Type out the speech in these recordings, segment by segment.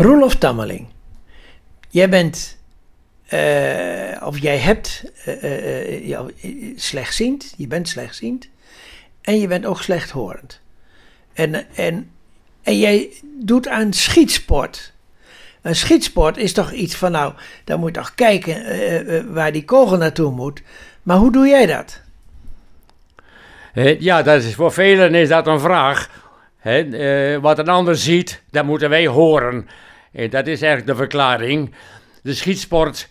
Roelof Tammeling, jij bent, eh, of jij hebt ja, eh, slechtziend, je bent slechtziend en je bent ook slechthorend. En, en, en jij doet aan schietsport. Een schietsport is toch iets van, nou, dan moet je toch kijken waar die kogel naartoe moet. Maar hoe doe jij dat? Ja, dat is, voor velen is dat een vraag. Eh, wat een ander ziet, dat moeten wij horen. En dat is eigenlijk de verklaring. De schietsport,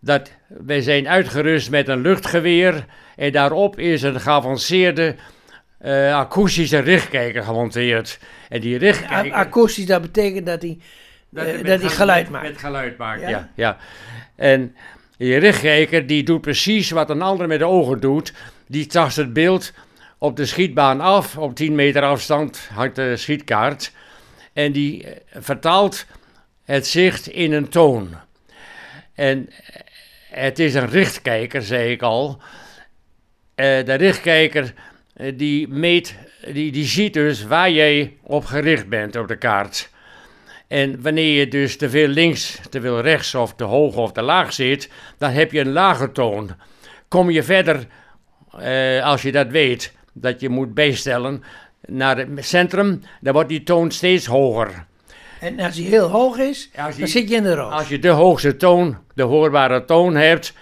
dat, wij zijn uitgerust met een luchtgeweer. En daarop is een geavanceerde eh, akoestische richtkijker gemonteerd. En die A- richtkijker... akoestisch, dat betekent dat hij Dat eh, hij geluid maakt. Met geluid maakt, Ja? ja. ja, En die richtkijker die doet precies wat een ander met de ogen doet. Die tast het beeld op de schietbaan af. Op 10 meter afstand hangt de schietkaart. En die eh, vertaalt het zicht in een toon. En eh, het is een richtkijker, zei ik al. Eh, de richtkijker die meet, die, die ziet dus waar jij op gericht bent op de kaart. En wanneer je dus te veel links, te veel rechts of te hoog of te laag zit, dan heb je een lage toon. Kom je verder, als je dat weet, dat je moet bijstellen naar het centrum, dan wordt die toon steeds hoger. En als hij heel hoog is, dan je- zit je in de roos. Als je de hoogste toon, de hoorbare toon hebt,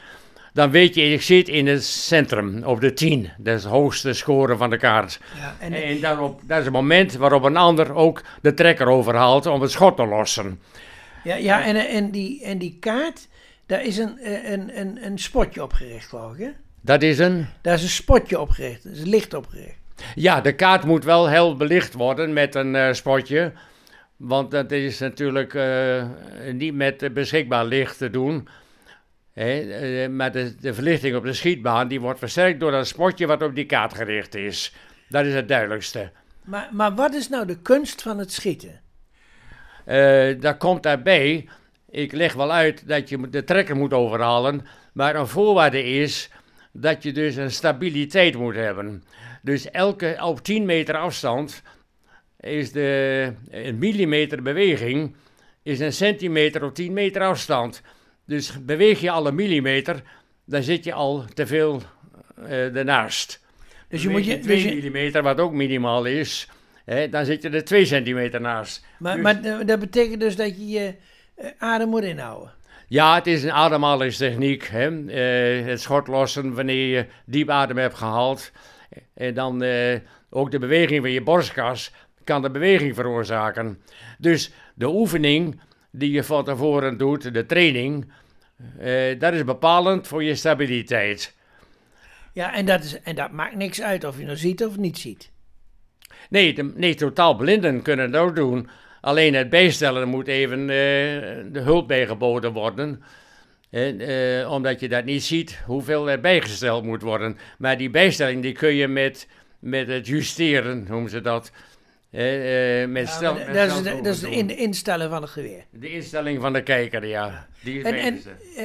dan weet je, ik zit in het centrum, op de 10. Dat is de hoogste score van de kaart. Ja, en, En daarop, dat is het moment waarop een ander ook de trekker overhaalt om het schot te lossen. ja, ja, en, en, die, en die kaart, daar is een, eh, een, een, een spotje opgericht, geloof ik. Hè? Dat is een... Daar is een spotje opgericht, er is licht opgericht. Ja, de kaart moet wel heel belicht worden met een eh, spotje. Want dat is natuurlijk eh, niet met beschikbaar licht te doen. Hè, eh, maar de, de verlichting op de schietbaan die wordt versterkt door dat spotje wat op die kaart gericht is. Dat is het duidelijkste. Maar, maar wat is nou de kunst van het schieten? Eh daar komt daarbij, ik leg wel uit dat je de trekker moet overhalen, maar een voorwaarde is dat je dus een stabiliteit moet hebben. Dus elke, op 10 meter afstand is de een millimeter beweging is een centimeter op 10 meter afstand. Dus beweeg je al een millimeter, dan zit je al te veel eh ernaast. Dus je moet je, 2 dus millimeter, wat ook minimaal is, hè, dan zit je er 2 centimeter naast. maar, Dus- maar eh, dat betekent dus dat je je eh, adem moet inhouden. Ja, het is een ademhalingstechniek. Hè? Eh, het schot lossen wanneer je diep adem hebt gehaald. En dan eh, ook de beweging van je borstkas kan de beweging veroorzaken. Dus de oefening die je van tevoren doet, de training, eh, dat is bepalend voor je stabiliteit. Ja, en dat, is, en dat maakt niks uit of je nou ziet of niet ziet. Nee, de, nee, totaal blinden kunnen het ook doen. Alleen het bijstellen moet even eh, de hulp bijgeboden worden. En, eh, omdat je dat niet ziet hoeveel er bijgesteld moet worden. Maar die bijstelling die kun je met, met het justeren, noemen ze dat. Eh, eh, met Ja, stel, maar met dat is, steltoren dat is doen. in de instellen van het geweer. De instelling van de kijker, ja. Die En, en,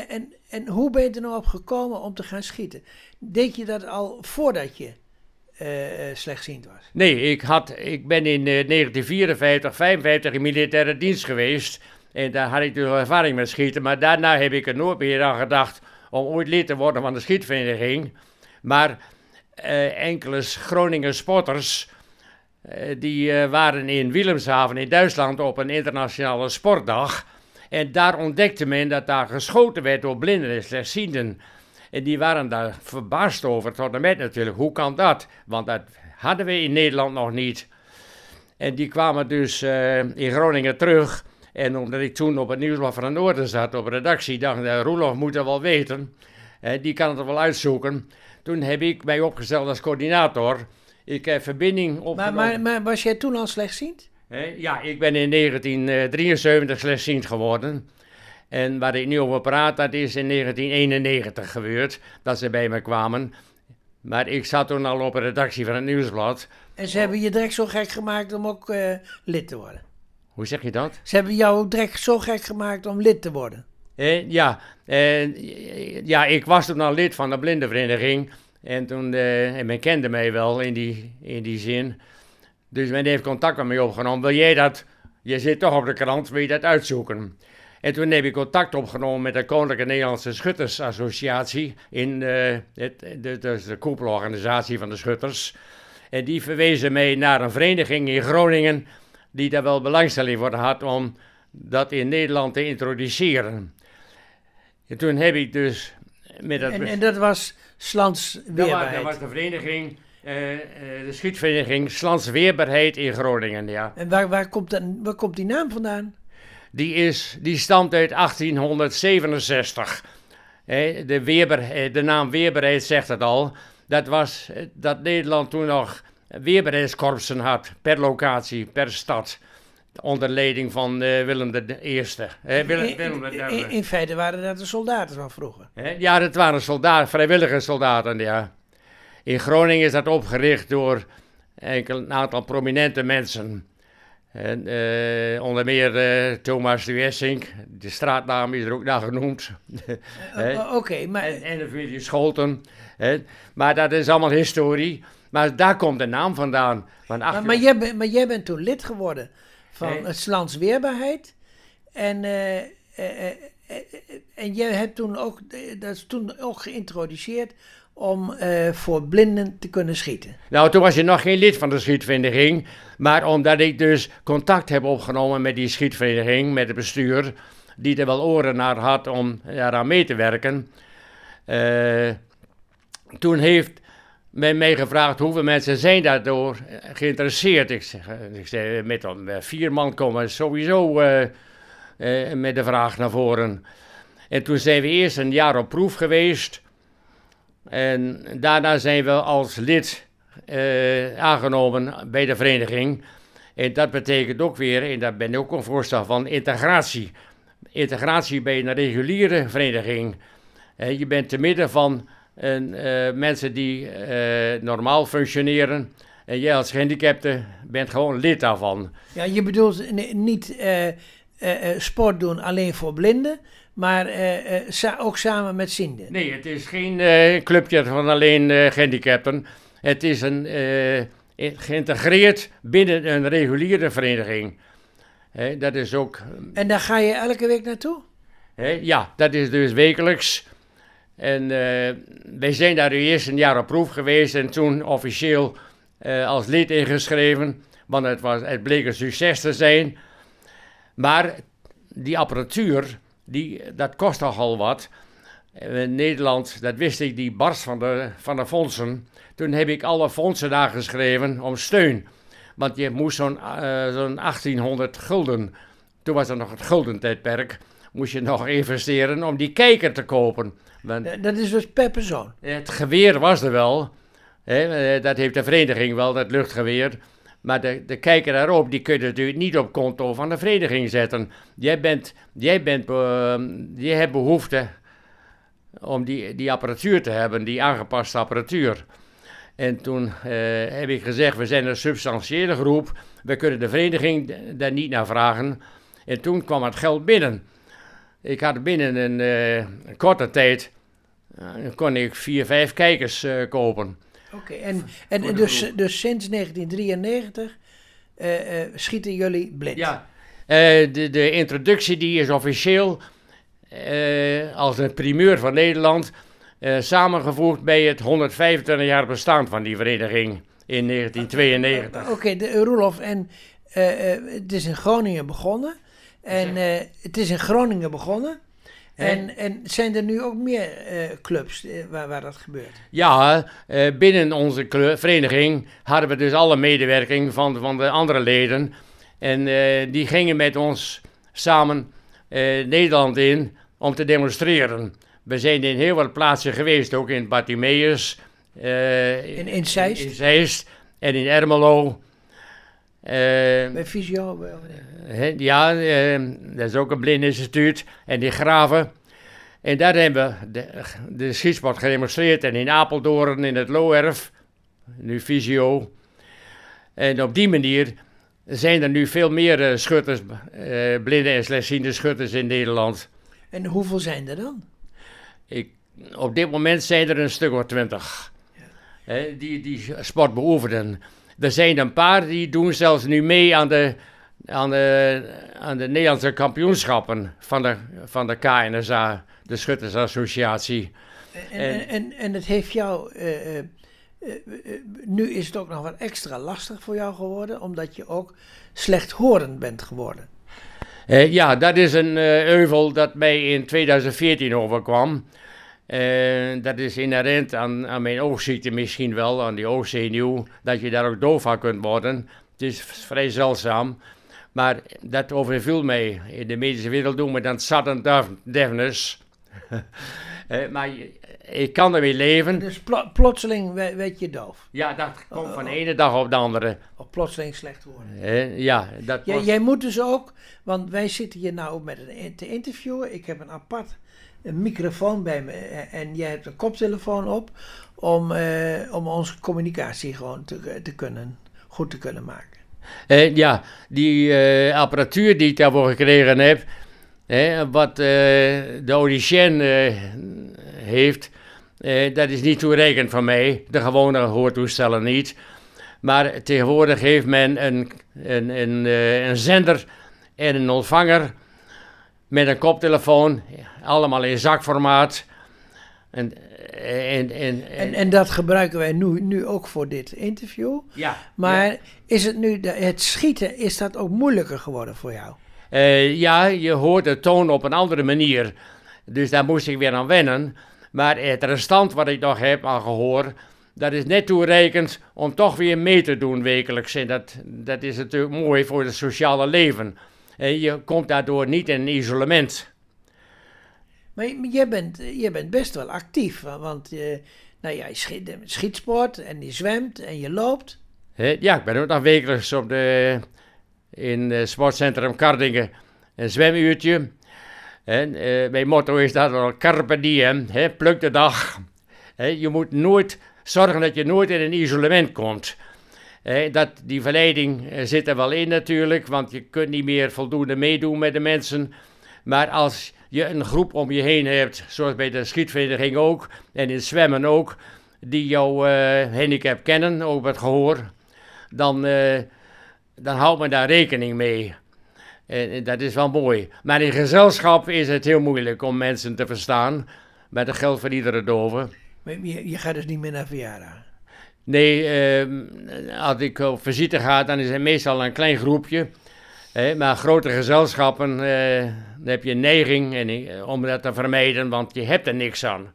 en, en hoe ben je er nou op gekomen om te gaan schieten? Deed je dat al voordat je eh, eh, slechtziend was? Nee, ik, had, ik ben in eh, 1954, 55 in militaire dienst geweest. En daar had ik dus ervaring met schieten. Maar daarna heb ik er nooit meer aan gedacht om ooit lid te worden van de schietvereniging. Maar eh, enkele Groningen spotters, eh, die eh, waren in Wilhelmshaven in Duitsland op een internationale sportdag. En daar ontdekte men dat daar geschoten werd door blinden en slechtzienden. En die waren daar verbaasd over, tot en met natuurlijk. Hoe kan dat? Want dat hadden we in Nederland nog niet. En die kwamen dus eh, in Groningen terug. En omdat ik toen op het Nieuwsblad van het Noorden zat, op redactie, dacht ik, eh, Roelof moet dat wel weten. Eh, die kan het wel uitzoeken. Toen heb ik mij opgesteld als coördinator. Ik heb verbinding opgenomen. maar, maar was jij toen al slechtziend? Ja, ik ben in 1973 slechtziend geworden. En waar ik nu over praat, dat is in 1991 gebeurd, dat ze bij me kwamen. Maar ik zat toen al op een redactie van het Nieuwsblad. En ze hebben je direct zo gek gemaakt om ook eh, lid te worden. Hoe zeg je dat? Ze hebben jou direct zo gek gemaakt om lid te worden. Hè, ja, en, ja, ik was toen al lid van de blindenvereniging. En, toen, eh, en men kende mij wel in die, in die zin. Dus men heeft contact met mij opgenomen. Wil jij dat je zit toch op de krant, wil je dat uitzoeken. En toen heb ik contact opgenomen met de Koninklijke Nederlandse Schuttersassociatie, in uh, het, de, de, de koepelorganisatie van de schutters. En die verwezen mij naar een vereniging in Groningen, die daar wel belangstelling voor had om dat in Nederland te introduceren. En toen heb ik dus met dat... En, en dat was Slans Weerbaarheid? Dat was, de vereniging, uh, uh, de schietvereniging Slans Weerbaarheid in Groningen, ja. En waar, waar, komt, dat, waar komt die naam vandaan? Die, is, die stamt uit 1867. de, weerbaar, de naam Weerbaarheid zegt het al. Dat was dat Nederland toen nog weerbaarheidskorpsen had, per locatie, per stad onder leiding van uh, Willem I. Willem in, in, feite waren dat de soldaten van vroeger. ja, dat waren soldaten, vrijwillige soldaten, ja. In Groningen is dat opgericht door enkel, een aantal prominente mensen. En, uh, onder meer Thomas de Wessink, de straatnaam is er ook naar genoemd. Oké, maar... En, en de familie Scholten. Maar dat is allemaal historie. Maar daar komt de naam vandaan. maar, maar, jij, maar jij bent toen lid geworden van het Slans Weerbaarheid. En, uh, en jij hebt toen ook, dat is toen ook geïntroduceerd om voor blinden te kunnen schieten. Nou, toen was je nog geen lid van de schietvereniging. Maar omdat ik dus contact heb opgenomen met die schietvereniging, met het bestuur, die er wel oren naar had om eraan mee te werken. toen heeft men mij gevraagd hoeveel mensen zijn daardoor geïnteresseerd. Ik zeg, eh, ik zeg met vier man komen sowieso met de vraag naar voren. En toen zijn we eerst een jaar op proef geweest. En daarna zijn we als lid uh, aangenomen bij de vereniging. En dat betekent ook weer, en daar ben ik ook een voorstel van, integratie. Integratie bij een reguliere vereniging. je bent te midden van en uh, mensen die uh, normaal functioneren. En jij als gehandicapte bent gewoon lid daarvan. Ja, je bedoelt niet uh, sport doen alleen voor blinden, maar sa ook samen met zienden. Nee, het is geen clubje van alleen gehandicapten. Het is een, geïntegreerd binnen een reguliere vereniging. dat is ook... En daar ga je elke week naartoe? ja, dat is dus wekelijks. En uh, wij zijn daar eerst een jaar op proef geweest en toen officieel uh, als lid ingeschreven, want het, was, het bleek een succes te zijn. Maar die apparatuur, die, dat kost nogal wat. In Nederland, dat wist ik, die barst van de, van de fondsen. Toen heb ik alle fondsen daar geschreven om steun. Want je moest zo'n uh, zo'n 1800 gulden, toen was er nog het guldentijdperk, moest je nog investeren om die kijker te kopen. Want dat is dus per persoon? Het geweer was er wel. Hè, eh, dat heeft de vereniging wel, dat luchtgeweer. Maar de, de kijker daarop, die kun je natuurlijk niet op konto van de vereniging zetten. Jij, bent, jij, bent, uh, jij hebt behoefte om die, die apparatuur te hebben, die aangepaste apparatuur. En toen uh, heb ik gezegd, we zijn een substantiële groep, we kunnen de vereniging daar niet naar vragen. En toen kwam het geld binnen. Ik had binnen een, een korte tijd kon ik vier, vijf kijkers kopen. Oké, en, en dus, dus sinds 1993 uh, uh, schieten jullie blind? Ja, de, de introductie die is officieel als een primeur van Nederland samengevoegd bij het 125 jaar bestaan van die vereniging in 1992. Oké, okay, Roelof, en het is in Groningen begonnen. En het is in Groningen begonnen. En, en zijn er nu ook meer uh, clubs uh, waar, waar dat gebeurt? Ja, uh, binnen onze vereniging hadden we dus alle medewerking van, van de andere leden. En die gingen met ons samen Nederland in om te demonstreren. We zijn in heel wat plaatsen geweest, ook in Bartimeus. in, in Zeist? In Zeist en in Ermelo. Bij Visio? ja, dat is ook een blindeninstituut. En die graven. En daar hebben we de, de schietsport gedemonstreerd. En in Apeldoorn, in het Looerf, nu Visio. En op die manier zijn er nu veel meer uh, schutters, uh, blinde en slechtziende schutters in Nederland. En hoeveel zijn er dan? Ik, op dit moment zijn er een stuk of twintig ja. die, die sport beoefenen. Er zijn een paar die doen zelfs nu mee aan de aan de, aan de Nederlandse kampioenschappen van de, van de KNSA, de Schuttersassociatie. En, en, en, en het heeft jou, eh, eh, eh, nu is het ook nog wat extra lastig voor jou geworden, omdat je ook slechthorend bent geworden. Ja, dat is een euvel dat mij in 2014 overkwam. Eh, dat is inherent aan, aan mijn oogziekte misschien wel, aan die oogzenuw, dat je daar ook doof van kunt worden. Het is vrij zeldzaam. Maar dat overviel mij. In de medische wereld doen we dan sudden deaf- deafness. Eh, maar je- ik kan ermee leven. Dus plo- plotseling we- werd je doof. Ja, dat komt van de ene dag op de andere. Of plotseling slecht horen. Eh, ja, dat Jij, was- jij moet dus ook, want wij zitten hier nou met een, te interviewen. Ik heb een apart een microfoon bij me eh, en jij hebt een koptelefoon op om, eh, om onze communicatie gewoon te, te kunnen, goed te kunnen maken. Eh, ja, die apparatuur die ik daarvoor gekregen heb, hè, wat de audicien eh, heeft, dat is niet toereikend van mij. De gewone hoortoestellen niet. Maar tegenwoordig heeft men een, een, een, een zender en een ontvanger met een koptelefoon, allemaal in zakformaat. En, en, en, En, en dat gebruiken wij nu, nu ook voor dit interview. ja, Maar is het nu, het schieten, is dat ook moeilijker geworden voor jou? Eh, ja, je hoort de toon op een andere manier. Dus daar moest ik weer aan wennen. Maar het restant wat ik nog heb aan gehoor, dat is net toereikend om toch weer mee te doen wekelijks. En dat, dat is natuurlijk mooi voor het sociale leven. En je komt daardoor niet in isolement. Maar je- jij bent, jij bent best wel actief, wa- want eh, nou ja, je schiet, schietsport en je zwemt en je loopt. Hè, ja, ik ben ook nog wekelijks op de, in het sportcentrum Kardingen een zwemuurtje. En, eh, mijn motto is dat wel carpe diem, hè, pluk de dag. Je moet nooit zorgen dat je nooit in een isolement komt. Dat, die verleiding eh, zit er wel in natuurlijk, want je kunt niet meer voldoende meedoen met de mensen. Maar als je een groep om je heen hebt, zoals bij de schietvereniging ook, en in zwemmen ook, die jouw eh, handicap kennen, ook het gehoor, dan, eh, dan houdt men daar rekening mee. En, dat is wel mooi. Maar in gezelschap is het heel moeilijk om mensen te verstaan. Maar dat geldt voor iedere dove. Je, je gaat dus niet meer naar verjaardag. Nee, ehm, als ik op visite ga, dan is het meestal een klein groepje. Hè, maar grote gezelschappen, eh, dan heb je een neiging en, eh, om dat te vermijden, want je hebt er niks aan.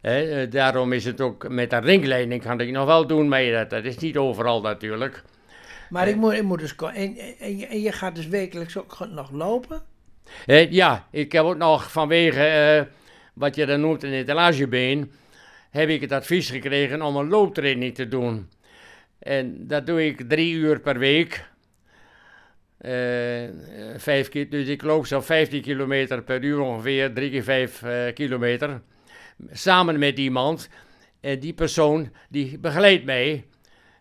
Hè, eh, daarom is het ook met de ringleiding kan ik nog wel doen, maar dat, dat is niet overal natuurlijk. Maar ik moet, ik moet dus. En, en, je, en je gaat dus wekelijks ook nog lopen? Ja, ik heb ook nog vanwege eh, wat je dan noemt een etalagebeen, heb ik het advies gekregen om een looptraining te doen. En dat doe ik drie uur per week. Eh, vijf, dus ik loop zo'n 15 kilometer per uur ongeveer, drie keer vijf eh, kilometer. Samen met iemand. En die persoon die begeleidt mij.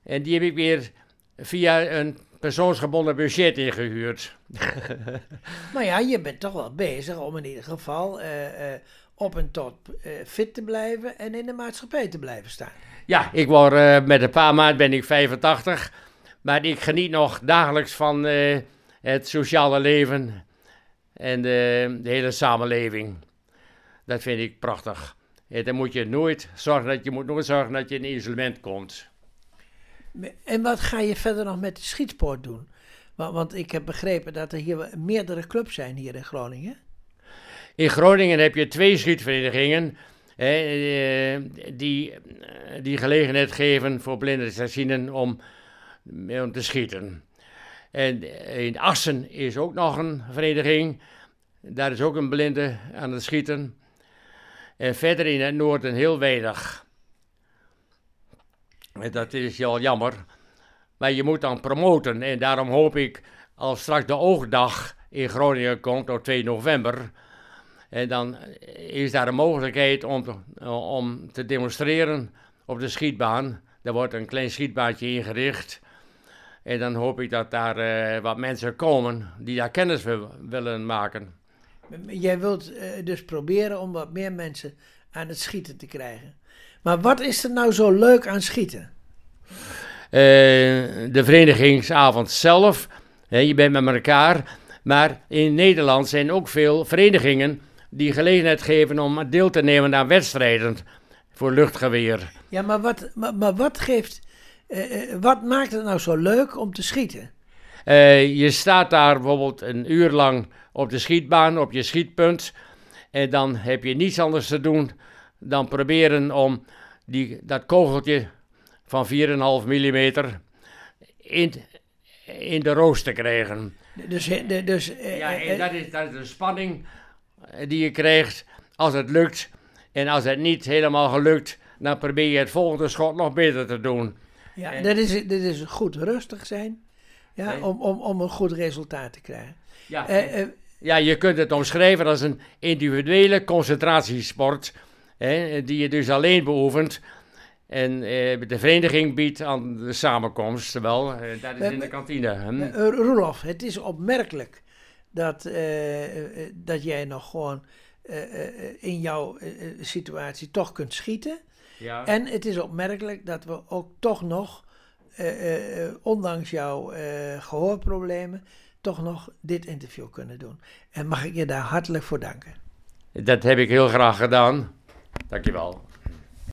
En die heb ik weer via een persoonsgebonden budget ingehuurd. Maar ja, je bent toch wel bezig om in ieder geval eh, op en tot eh, fit te blijven en in de maatschappij te blijven staan. Ja, ik word eh, met een paar maanden ben ik 85. Maar ik geniet nog dagelijks van eh, het sociale leven en de, de hele samenleving. Dat vind ik prachtig. En dan moet je nooit zorgen dat je moet nooit zorgen dat je in isolement komt. En wat ga je verder nog met de schietsport doen? Want, want ik heb begrepen dat er hier meerdere clubs zijn hier in Groningen. In Groningen heb je twee schietverenigingen eh, die, eh, die gelegenheid geven voor blinden en slechtzienden om, om te schieten. En in Assen is ook nog een vereniging. Daar is ook een blinde aan het schieten. En verder in het noorden heel weinig. En dat is wel jammer. Maar je moet dan promoten. En daarom hoop ik, als straks de oogdag in Groningen komt op 2 november. En dan is daar een mogelijkheid om te, om te demonstreren op de schietbaan. Er wordt een klein schietbaantje ingericht. En dan hoop ik dat daar eh, wat mensen komen die daar kennis wil- willen maken. Jij wilt eh, dus proberen om wat meer mensen aan het schieten te krijgen. Maar wat is er nou zo leuk aan schieten? Eh, de verenigingsavond zelf, je bent met elkaar. Maar in Nederland zijn ook veel verenigingen die gelegenheid geven om deel te nemen aan wedstrijden voor luchtgeweer. Ja, maar wat, maar, maar wat geeft. eh, eh, wat maakt het nou zo leuk om te schieten? Eh, je staat daar bijvoorbeeld een uur lang op de schietbaan, op je schietpunt. En dan heb je niets anders te doen dan proberen om die, dat kogeltje van 4,5 mm in, in de roos te krijgen. Dus, de- dus, Ja, en dat is, dat is de spanning die je krijgt als het lukt. En als het niet helemaal gelukt, dan probeer je het volgende schot nog beter te doen. ja, en- dat, is, dat is goed rustig zijn. Ja, om, om, om een goed resultaat te krijgen. Ja, Eh, eh, Ja, je kunt het omschrijven als een individuele concentratiesport, hè, die je dus alleen beoefent. En eh, de vereniging biedt aan de samenkomst wel, eh, dat is in de kantine. hè. Eh, Roelof, het is opmerkelijk dat, eh, eh, eh, dat jij nog gewoon in jouw situatie toch kunt schieten. ja. En het is opmerkelijk dat we ook toch nog, ondanks jouw eh, gehoorproblemen, toch nog dit interview kunnen doen. En mag ik je daar hartelijk voor danken. Dat heb ik heel graag gedaan. Dankjewel.